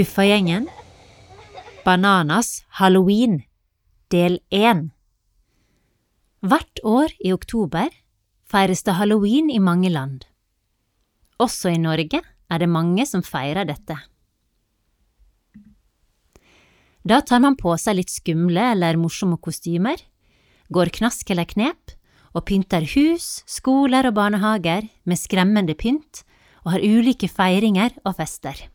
Huffagjengen Bananas halloween del 1 Hvert år i oktober feires det halloween i mange land. Også i Norge er det mange som feirer dette. Da tar man på seg litt skumle eller morsomme kostymer, går knask eller knep og pynter hus, skoler og barnehager med skremmende pynt og har ulike feiringer og fester.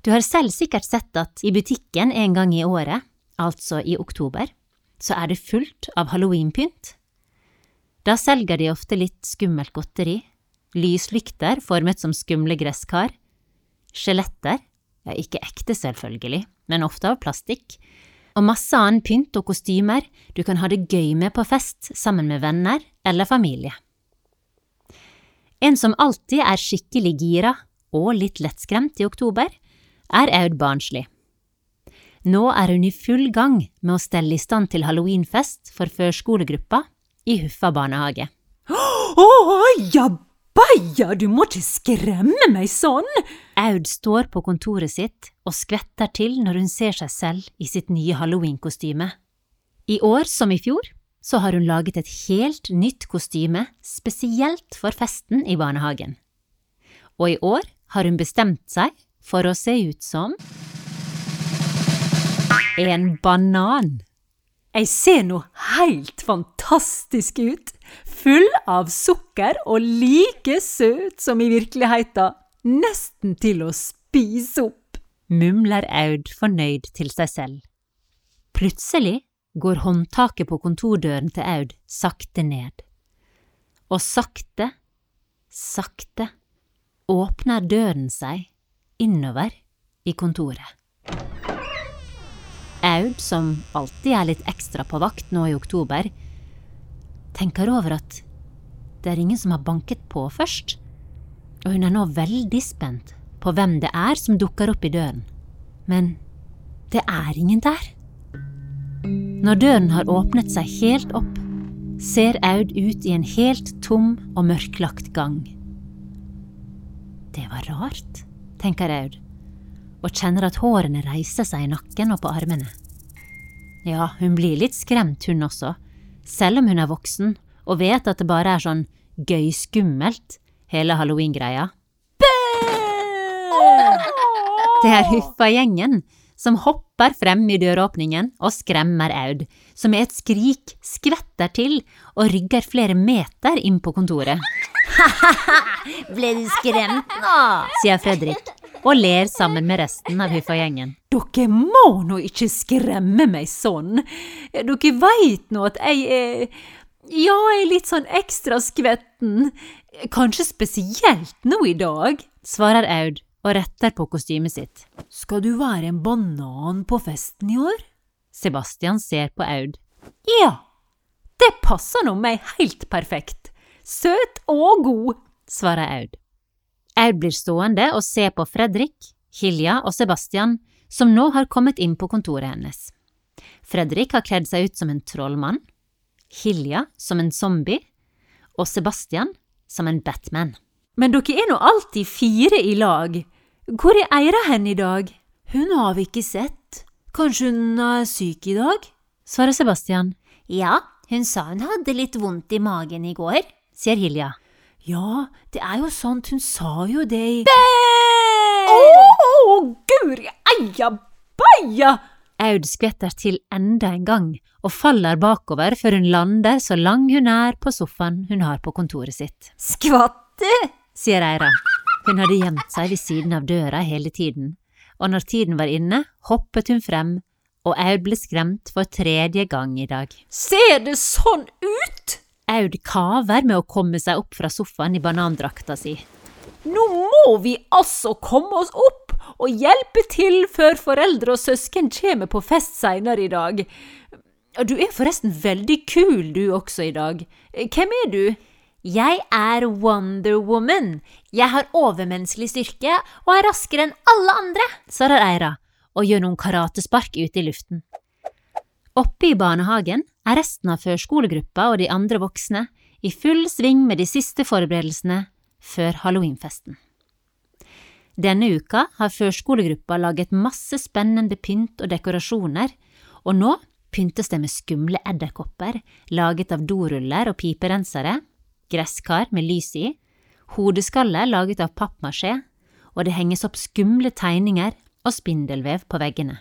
Du har selv sikkert sett at i butikken en gang i året, altså i oktober, så er det fullt av halloweenpynt. Da selger de ofte litt skummelt godteri, lyslykter formet som skumle gresskar, skjeletter, ja, ikke ekte selvfølgelig, men ofte av plastikk, og masse annen pynt og kostymer du kan ha det gøy med på fest sammen med venner eller familie. En som alltid er skikkelig gira og litt lettskremt i oktober, er Aud barnslig. Nå er hun i full gang med å stelle i stand til halloweenfest for førskolegruppa i Huffa barnehage. Å, ja, jabbaja, du må ikke skremme meg sånn! Aud står på kontoret sitt og skvetter til når hun ser seg selv i sitt nye halloweenkostyme. I år som i fjor så har hun laget et helt nytt kostyme spesielt for festen i barnehagen. Og i år har hun bestemt seg for å se ut som en banan. Jeg ser nå helt fantastisk ut, full av sukker og like søt som i virkeligheten, nesten til å spise opp, mumler Aud fornøyd til seg selv. Plutselig går håndtaket på kontordøren til Aud sakte ned, og sakte, sakte åpner døren seg innover i kontoret. Aud, som alltid er litt ekstra på vakt nå i oktober, tenker over at det er ingen som har banket på først, og hun er nå veldig spent på hvem det er som dukker opp i døren. Men det er ingen der. Når døren har åpnet seg helt opp, ser Aud ut i en helt tom og mørklagt gang. Det var rart, tenker Aud og kjenner at hårene reiser seg i nakken og på armene. Ja, hun blir litt skremt hun også, selv om hun er voksen og vet at det bare er sånn gøy skummelt, hele halloween-greia. Det er Huffa-gjengen som hopper frem i døråpningen og skremmer Aud, som med et skrik skvetter til og rygger flere meter inn på kontoret. Ble du skremt nå? sier Fredrik og ler sammen med resten av Huffa-gjengen. Dere må nå ikke skremme meg sånn. Dere veit nå at jeg er ja, jeg er litt sånn ekstra skvetten. Kanskje spesielt nå i dag, svarer Aud og retter på kostymet sitt. Skal du være en banan på festen i år? Sebastian ser på Aud. Ja, det passer nå meg helt perfekt. Søt og god, svarer Aud. Aud blir stående og se på Fredrik, Hilja og Sebastian, som nå har kommet inn på kontoret hennes. Fredrik har kledd seg ut som en trollmann, Hilja som en zombie og Sebastian som en Batman. Men dere er nå alltid fire i lag. Hvor er Eira hen i dag? Hun har vi ikke sett. Kanskje hun er syk i dag? svarer Sebastian. Ja, hun sa hun hadde litt vondt i magen i går, sier Hilja. Ja, det er jo sant, hun sa jo det i Bæ! Å, oh, guri eia baia! Aud skvetter til enda en gang og faller bakover før hun lander så lang hun er på sofaen hun har på kontoret sitt. Skvatte, sier Eira. Hun hadde gjemt seg ved siden av døra hele tiden, og når tiden var inne, hoppet hun frem, og Aud ble skremt for tredje gang i dag. Ser det sånn ut? Aud kaver med å komme seg opp fra sofaen i banandrakta si. Nå må vi altså komme oss opp og hjelpe til før foreldre og søsken kommer på fest seinere i dag. Du er forresten veldig kul du også i dag. Hvem er du? Jeg er Wonder Woman. Jeg har overmenneskelig styrke og er raskere enn alle andre, svarer Eira og gjør noen karatespark ute i luften. Oppe i barnehagen er resten av førskolegruppa og de andre voksne i full sving med de siste forberedelsene før halloweenfesten. Denne uka har førskolegruppa laget masse spennende pynt og dekorasjoner, og nå pyntes det med skumle edderkopper laget av doruller og piperensere, gresskar med lys i, hodeskaller laget av pappmasjé, og det henges opp skumle tegninger og spindelvev på veggene.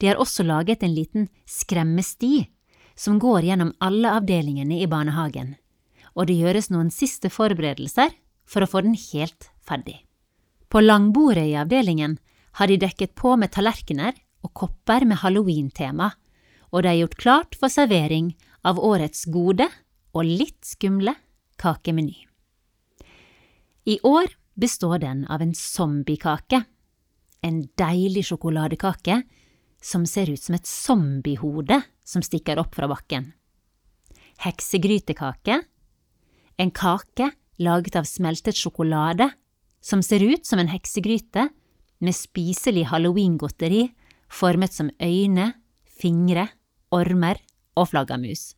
De har også laget en liten skremmesti som går gjennom alle avdelingene i barnehagen, og det gjøres noen siste forberedelser for å få den helt ferdig. På langbordet i avdelingen har de dekket på med tallerkener og kopper med halloween-tema, og det er gjort klart for servering av årets gode og litt skumle kakemeny. I år består den av en zombiekake, en deilig sjokoladekake som ser ut som et zombiehode som stikker opp fra bakken. Heksegrytekake, en kake laget av smeltet sjokolade som ser ut som en heksegryte med spiselig halloweengodteri formet som øyne, fingre, ormer og flaggermus.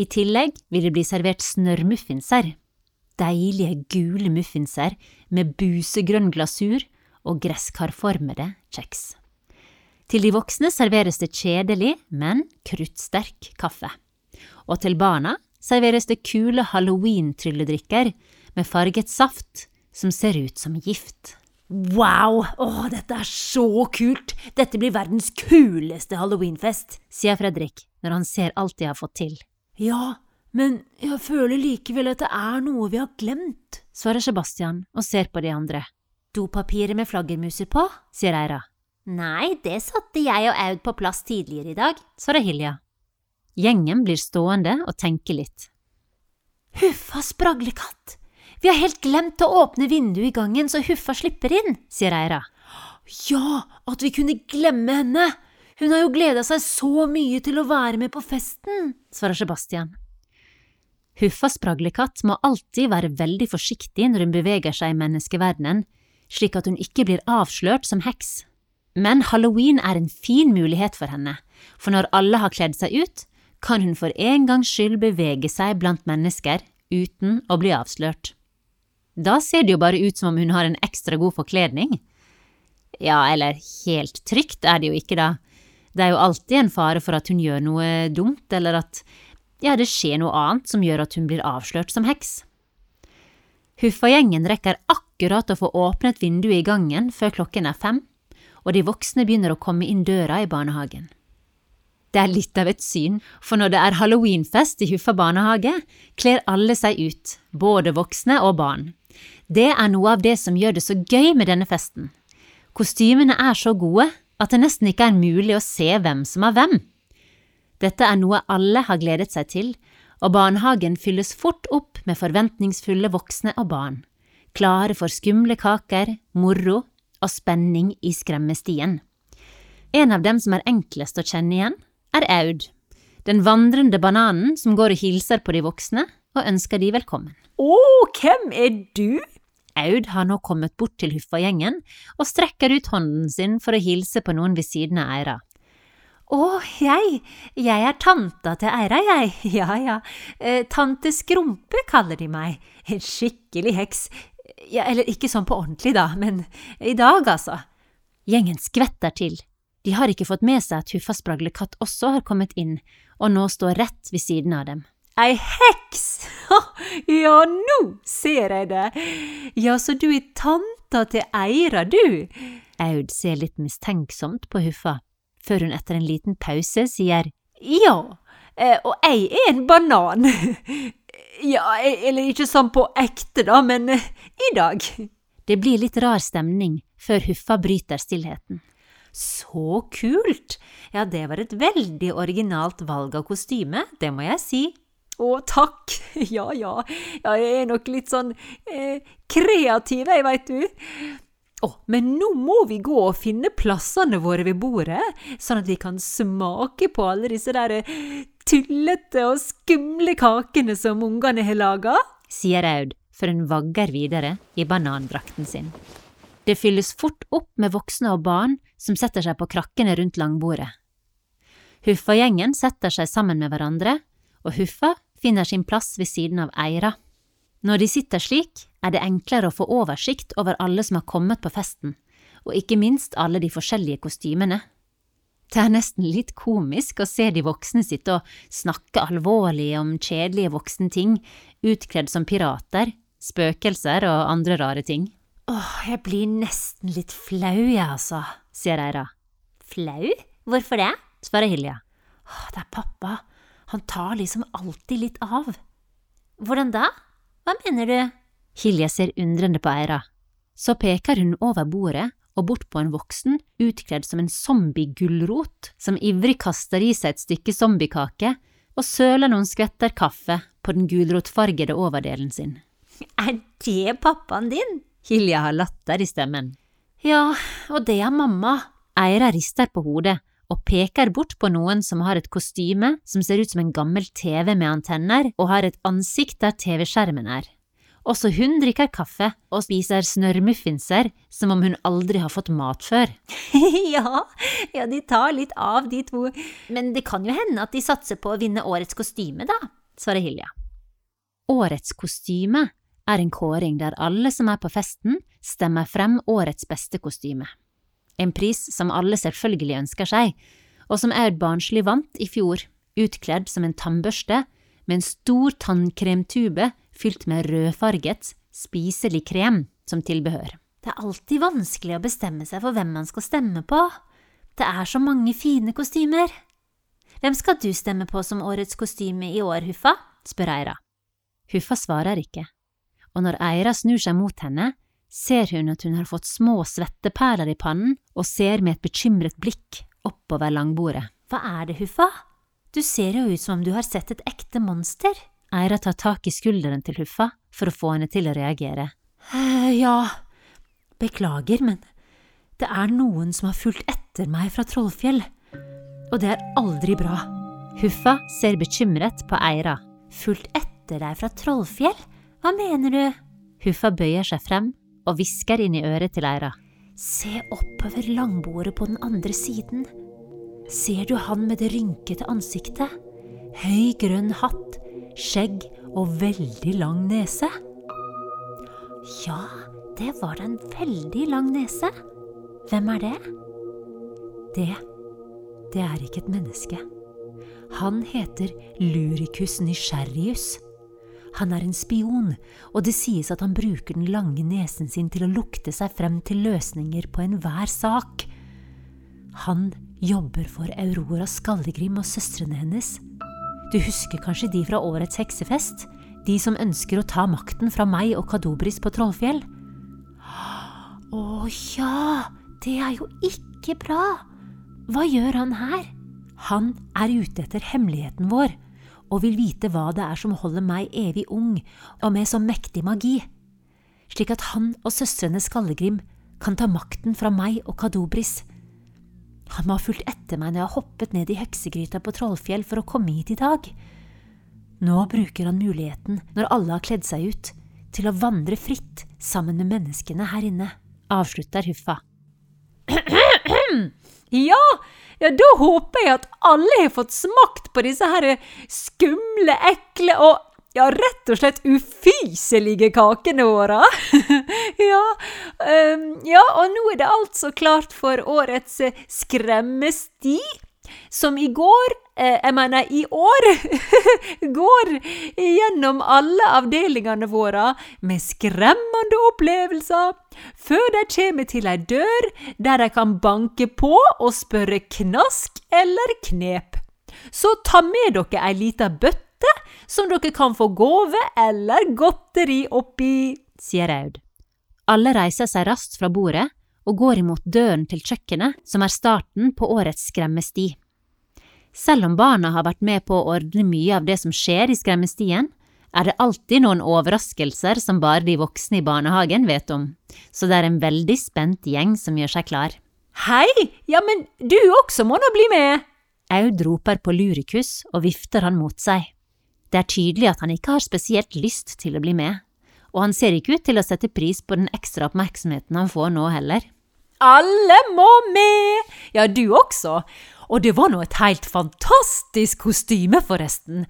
I tillegg vil det bli servert snørrmuffinser, deilige gule muffinser med busegrønn glasur og gresskarformede kjeks. Til de voksne serveres det kjedelig, men kruttsterk kaffe. Og til barna serveres det kule halloween-trylledrikker med farget saft som ser ut som gift. Wow, åh, dette er så kult! Dette blir verdens kuleste halloweenfest, sier Fredrik når han ser alt de har fått til. Ja, men jeg føler likevel at det er noe vi har glemt, svarer Sebastian og ser på de andre. Dopapiret med flaggermuser på, sier Eira. Nei, det satte jeg og Aud på plass tidligere i dag, svarer Hilja. Gjengen blir stående og tenke litt. Huffa spraglekatt! Vi har helt glemt å åpne vinduet i gangen så Huffa slipper inn, sier Eira. Ja, at vi kunne glemme henne! Hun har jo gleda seg så mye til å være med på festen, svarer Sebastian. Huffa spraglekatt må alltid være veldig forsiktig når hun beveger seg i menneskeverdenen, slik at hun ikke blir avslørt som heks. Men halloween er en fin mulighet for henne, for når alle har kledd seg ut, kan hun for en gangs skyld bevege seg blant mennesker uten å bli avslørt. Da ser det jo bare ut som om hun har en ekstra god forkledning. Ja, eller helt trygt er det jo ikke, da. Det er jo alltid en fare for at hun gjør noe dumt, eller at ja, det skjer noe annet som gjør at hun blir avslørt som heks. Huffa-gjengen rekker akkurat å få åpnet vinduet i gangen før klokken er fem, og de voksne begynner å komme inn døra i barnehagen. Det er litt av et syn, for når det er halloweenfest i Huffa barnehage, kler alle seg ut, både voksne og barn. Det er noe av det som gjør det så gøy med denne festen. Kostymene er så gode at det nesten ikke er mulig å se hvem som er hvem. Dette er noe alle har gledet seg til, og barnehagen fylles fort opp med forventningsfulle voksne og barn, klare for skumle kaker, moro og spenning i skremmestien. En av dem som er enklest å kjenne igjen, er Aud, den vandrende bananen som går og hilser på de voksne og ønsker de velkommen. Å, hvem er du? Aud har nå kommet bort til Huffa-gjengen og strekker ut hånden sin for å hilse på noen ved siden av Eira. Å, jeg, jeg er tanta til Eira, jeg, ja ja, eh, tante Skrumpe kaller de meg, en skikkelig heks, ja, eller ikke sånn på ordentlig, da, men i dag, altså. Gjengen skvetter til. De har ikke fått med seg at Huffa Spraglekatt også har kommet inn, og nå står rett ved siden av dem. Ei heks! Ja, nå ser jeg det! Ja, så du er tanta til Eira, du? Aud ser litt mistenksomt på Huffa, før hun etter en liten pause sier Ja, eh, og jeg er en banan. Ja, eller ikke sånn på ekte, da, men eh, i dag. Det blir litt rar stemning før Huffa bryter stillheten. Så kult! Ja, det var et veldig originalt valg av kostyme, det må jeg si. Å, takk! Ja, ja, ja jeg er nok litt sånn eh, kreativ, jeg, veit du. Å, oh, men nå må vi gå og finne plassene våre ved bordet, sånn at vi kan smake på alle disse der eh, tullete og skumle kakene som ungene har laga, sier Aud før hun vagger videre i banandrakten sin. Det fylles fort opp med voksne og barn som setter seg på krakkene rundt langbordet. Huffa-gjengen setter seg sammen med hverandre, og Huffa finner sin plass ved siden av Eira. Når de sitter slik, er det enklere å få oversikt over alle som har kommet på festen, og ikke minst alle de forskjellige kostymene. Det er nesten litt komisk å se de voksne sitte og snakke alvorlig om kjedelige voksenting, utkledd som pirater, spøkelser og andre rare ting. Åh, jeg blir nesten litt flau, jeg, altså, sier Eira. Flau? Hvorfor det? svarer Hilja. Åh, det er pappa. Han tar liksom alltid litt av. Hvordan da? Hva mener du? Hilja ser undrende på Eira. Så peker hun over bordet og bort på en voksen utkledd som en zombie-gulrot, som ivrig kaster i seg et stykke zombiekake og søler noen skvetter kaffe på den gulrotfargede overdelen sin. Er det pappaen din? Hilja har latter i stemmen. Ja, og det er mamma. Eira rister på hodet og peker bort på noen som har et kostyme som ser ut som en gammel TV med antenner og har et ansikt der TV-skjermen er. Også hun drikker kaffe og spiser snørrmuffinser som om hun aldri har fått mat før. ja, ja, de tar litt av, de to, men det kan jo hende at de satser på å vinne årets kostyme, da, svarer Hilja. Årets kostyme er en kåring der alle som er på festen, stemmer frem årets beste kostyme. En pris som alle selvfølgelig ønsker seg, og som Aud Barnsli vant i fjor, utkledd som en tannbørste med en stor tannkremtube fylt med rødfarget, spiselig krem som tilbehør. Det er alltid vanskelig å bestemme seg for hvem man skal stemme på. Det er så mange fine kostymer. Hvem skal du stemme på som årets kostyme i år, Huffa? spør Eira. Huffa svarer ikke, og når Eira snur seg mot henne, ser hun at hun har fått små svetteperler i pannen og ser med et bekymret blikk oppover langbordet. Hva er det, Huffa? Du ser jo ut som om du har sett et ekte monster. Eira tar tak i skulderen til Huffa for å få henne til å reagere. Eh, ja, beklager, men det er noen som har fulgt etter meg fra Trollfjell, og det er aldri bra. Huffa ser bekymret på Eira. Fulgt etter deg fra Trollfjell? Hva mener du? Huffa bøyer seg frem og hvisker inn i øret til Eira. Se oppover langbordet på den andre siden. Ser du han med det rynkete ansiktet? Høy, grønn hatt, skjegg og veldig lang nese? Ja, det var en veldig lang nese. Hvem er det? Det, det er ikke et menneske. Han heter Luricus nysgjerrius. Han er en spion, og det sies at han bruker den lange nesen sin til å lukte seg frem til løsninger på enhver sak. Han jobber for Aurora Skallegrim og søstrene hennes. Du husker kanskje de fra årets heksefest? De som ønsker å ta makten fra meg og Kadobris på Trollfjell? Å ja, det er jo ikke bra. Hva gjør han her? Han er ute etter hemmeligheten vår og vil vite hva det er som holder meg evig ung og med så mektig magi, slik at han og søstrene Skallegrim kan ta makten fra meg og Kadobris. Han må ha fulgt etter meg når jeg har hoppet ned i heksegryta på Trollfjell for å komme hit i dag. Nå bruker han muligheten, når alle har kledd seg ut, til å vandre fritt sammen med menneskene her inne, avslutter Huffa. Ja, ja, da håper jeg at alle har fått smakt på disse her skumle, ekle og ja, rett og slett ufyselige kakene våre. ja, um, ja, og nå er det altså klart for årets skremmesti, som i går jeg mener, i år går gjennom alle avdelingene våre med skremmende opplevelser, før de kommer til ei dør der de kan banke på og spørre knask eller knep. Så ta med dere ei lita bøtte som dere kan få gave eller godteri oppi, sier Aud. Alle reiser seg raskt fra bordet og går imot døren til kjøkkenet, som er starten på årets skremmesti. Selv om barna har vært med på å ordne mye av det som skjer i skremmestien, er det alltid noen overraskelser som bare de voksne i barnehagen vet om, så det er en veldig spent gjeng som gjør seg klar. Hei, ja, men du også må nå bli med! Aud roper på Lurikus og vifter han mot seg. Det er tydelig at han ikke har spesielt lyst til å bli med, og han ser ikke ut til å sette pris på den ekstra oppmerksomheten han får nå heller. Alle må med! Ja, du også. Og det var nå et helt fantastisk kostyme, forresten.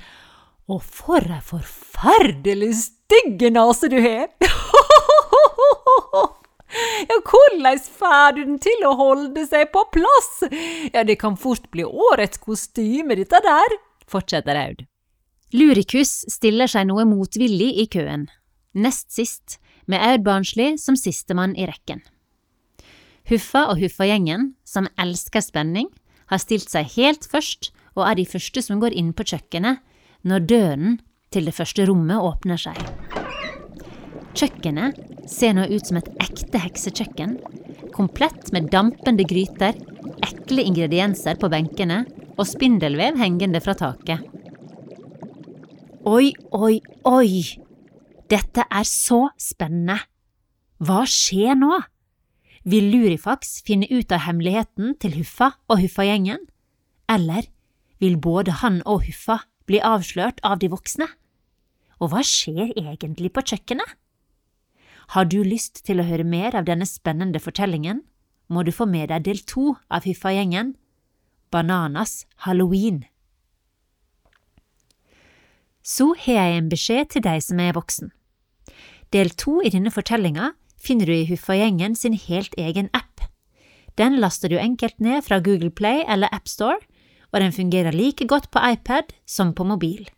Og for ei forferdelig stygge nase du har! Ja, hvordan får du den til å holde seg på plass? Ja, det kan fort bli årets kostyme, dette der, fortsetter Aud. Lurikus stiller seg noe motvillig i køen, nest sist, med Aud Barnsli som sistemann i rekken. Huffa og Huffa-gjengen, som elsker spenning, har stilt seg helt først og er de første som går inn på kjøkkenet når døren til det første rommet åpner seg. Kjøkkenet ser nå ut som et ekte heksekjøkken, komplett med dampende gryter, ekle ingredienser på benkene og spindelvev hengende fra taket. Oi, oi, oi! Dette er så spennende! Hva skjer nå? Vil Lurifax finne ut av hemmeligheten til Huffa og Huffa-gjengen? Eller vil både han og Huffa bli avslørt av de voksne? Og hva skjer egentlig på kjøkkenet? Har du lyst til å høre mer av denne spennende fortellingen, må du få med deg del to av Huffa-gjengen, Bananas halloween. Så har jeg en beskjed til deg som er voksen. Del to i denne fortellinga finner du i Huffagjengen sin helt egen app. Den laster du enkelt ned fra Google Play eller AppStore, og den fungerer like godt på iPad som på mobil.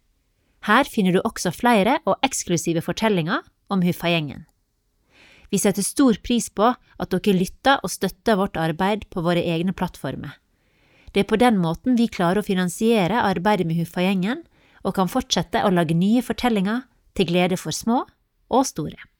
Her finner du også flere og eksklusive fortellinger om Huffagjengen. Vi setter stor pris på at dere lytter og støtter vårt arbeid på våre egne plattformer. Det er på den måten vi klarer å finansiere arbeidet med Huffagjengen, og kan fortsette å lage nye fortellinger til glede for små og store.